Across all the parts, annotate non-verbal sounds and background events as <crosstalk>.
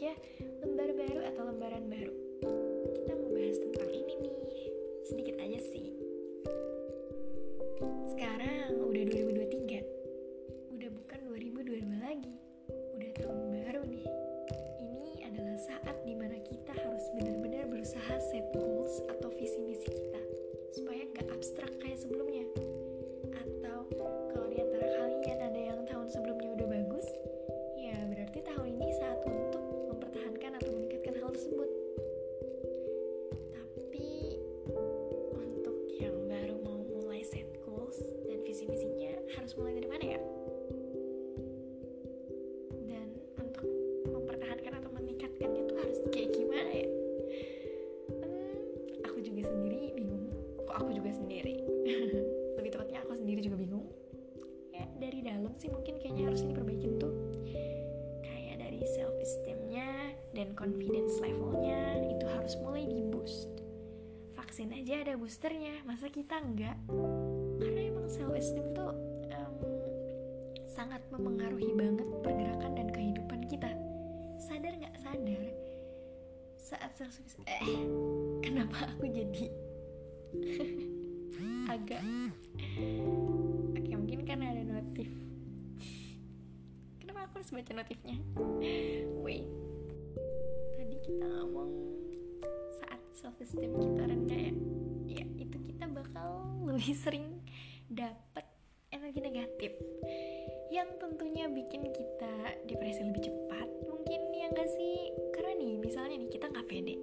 Ya. Lembar baru atau lembaran baru? Kita mau bahas tentang ini nih. Sedikit aja sih. Sekarang udah 2023 udah bukan 2022 lagi. Udah tahun baru nih. Ini adalah saat di mana kita harus benar-benar berusaha set goals atau visi misi kita. Supaya nggak abstrak kayak sebelumnya kita enggak. Karena emang self esteem tuh em, sangat memengaruhi banget pergerakan dan kehidupan kita. Sadar nggak? Sadar. Saat self eh kenapa aku jadi <laughs> agak oke mungkin karena ada notif. Kenapa aku harus baca notifnya? Wait. Tadi kita ngomong saat self esteem kita rendah ya bakal lebih sering dapat energi negatif yang tentunya bikin kita depresi lebih cepat mungkin ya enggak sih? Karena nih misalnya nih kita nggak pede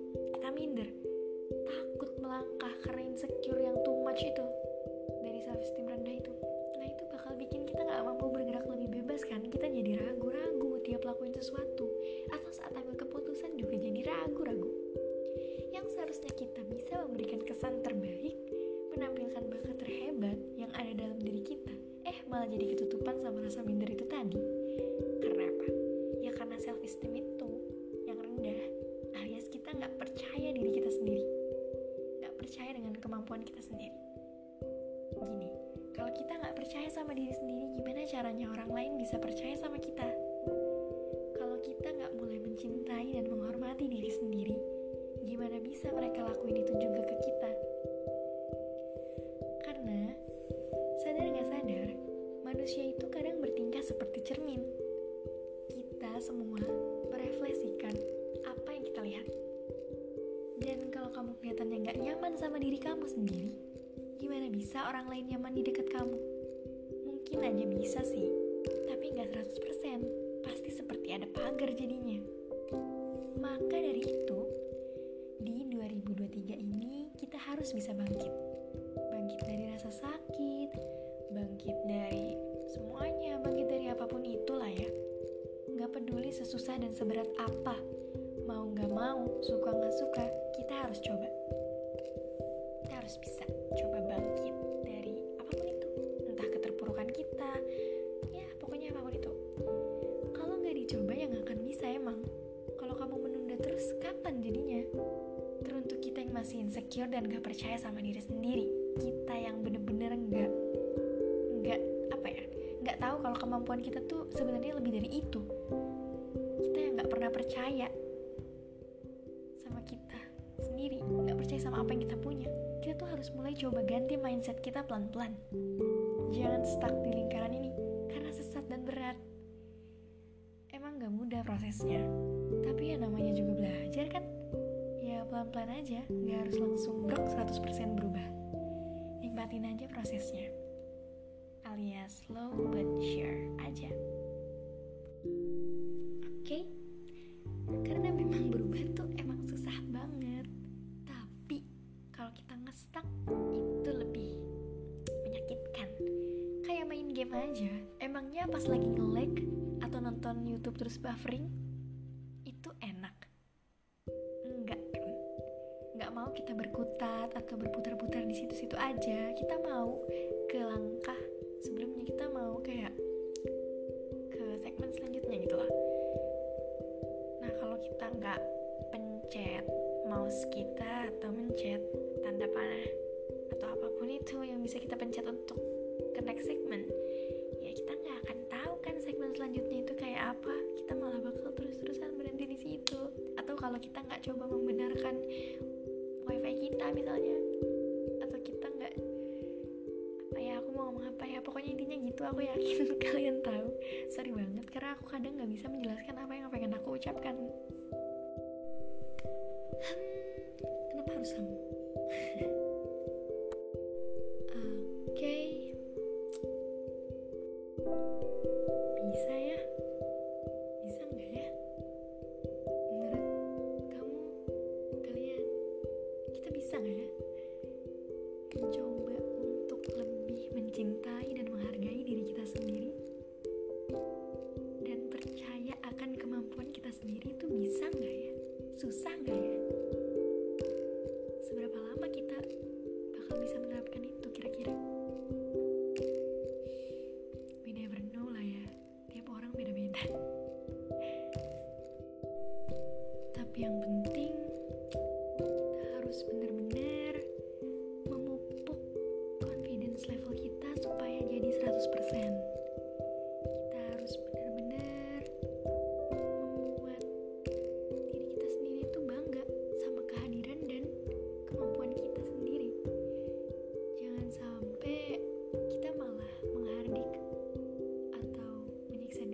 yang ada dalam diri kita eh malah jadi ketutupan sama rasa minder itu tadi. Karena apa? ya karena self esteem itu yang rendah alias kita nggak percaya diri kita sendiri. Nggak percaya dengan kemampuan kita sendiri. Gini kalau kita nggak percaya sama diri sendiri gimana caranya orang lain bisa percaya sama kita kalau kamu kelihatannya nggak nyaman sama diri kamu sendiri gimana bisa orang lain nyaman di dekat kamu? Mungkin aja bisa sih tapi nggak 100% pasti seperti ada pagar jadinya. Maka dari itu di 2023 ini kita harus bisa bangkit. Bangkit dari rasa sakit bangkit dari semuanya bangkit dari apa pun itulah ya. Nggak peduli sesusah dan seberat apa. Mau nggak mau suka nggak suka harus coba. Kita harus bisa coba bangkit dari apa pun itu. Entah keterpurukan kita ya pokoknya apa pun itu. Kalau nggak dicoba ya nggak akan bisa emang. Kalau kamu menunda terus kapan jadinya? Teruntuk kita yang masih insecure dan gak percaya sama diri sendiri. Kita yang bener-bener nggak nggak apa ya nggak tahu kalau kemampuan kita tuh sebenarnya lebih dari itu. Kita yang nggak pernah percaya sama kita sendiri diri nggak percaya sama apa yang kita punya. Kita tuh harus mulai coba ganti mindset kita pelan-pelan. Jangan stuck di lingkaran ini karena sesat dan berat. Emang gak mudah prosesnya. Tapi ya namanya juga belajar kan? Ya pelan-pelan aja nggak harus langsung brok 100% berubah. Nikmatin aja prosesnya. Alias slow but sure aja. Oke? Okay? karena memang berubah tuh ngestak itu lebih menyakitkan. Kayak main game aja. Emangnya pas lagi nge-lag atau nonton YouTube terus buffering itu enak? Enggak kan nggak mau kita berkutat atau berputar-putar di situ-situ aja. Kita mau ke langkah sebelumnya. Kita mau kayak ke segmen selanjutnya gitu loh nah kalau kita nggak pencet mouse kita atau mencet tanda panah atau apa pun itu yang bisa kita pencet untuk ke next segment ya kita nggak akan tahu kan segmen selanjutnya itu kayak apa. Kita malah bakal terus-terusan berhenti di situ. Atau kalau kita nggak coba membenarkan wifi kita misalnya atau kita nggak apa ya aku mau ngomong apa ya pokoknya intinya gitu aku yakin <laughs> kalian tahu. Sorry banget karena aku kadang nggak bisa menjelaskan apa yang pengen aku ucapkan kenapa harus kamu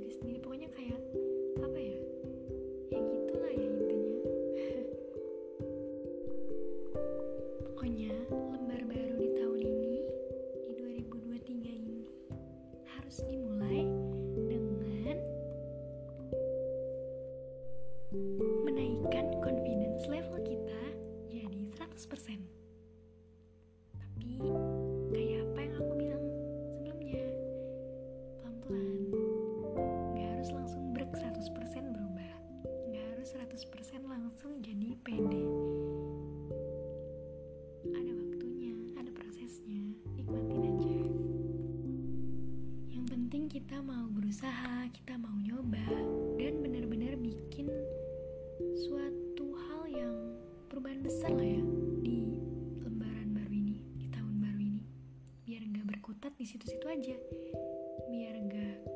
Disney kita mau berusaha kita mau nyoba dan benar-benar bikin suatu hal yang perubahan besar lah ya di lembaran baru ini di tahun baru ini. Biar nggak berkutat di situ-situ aja. Biar nggak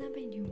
三倍镜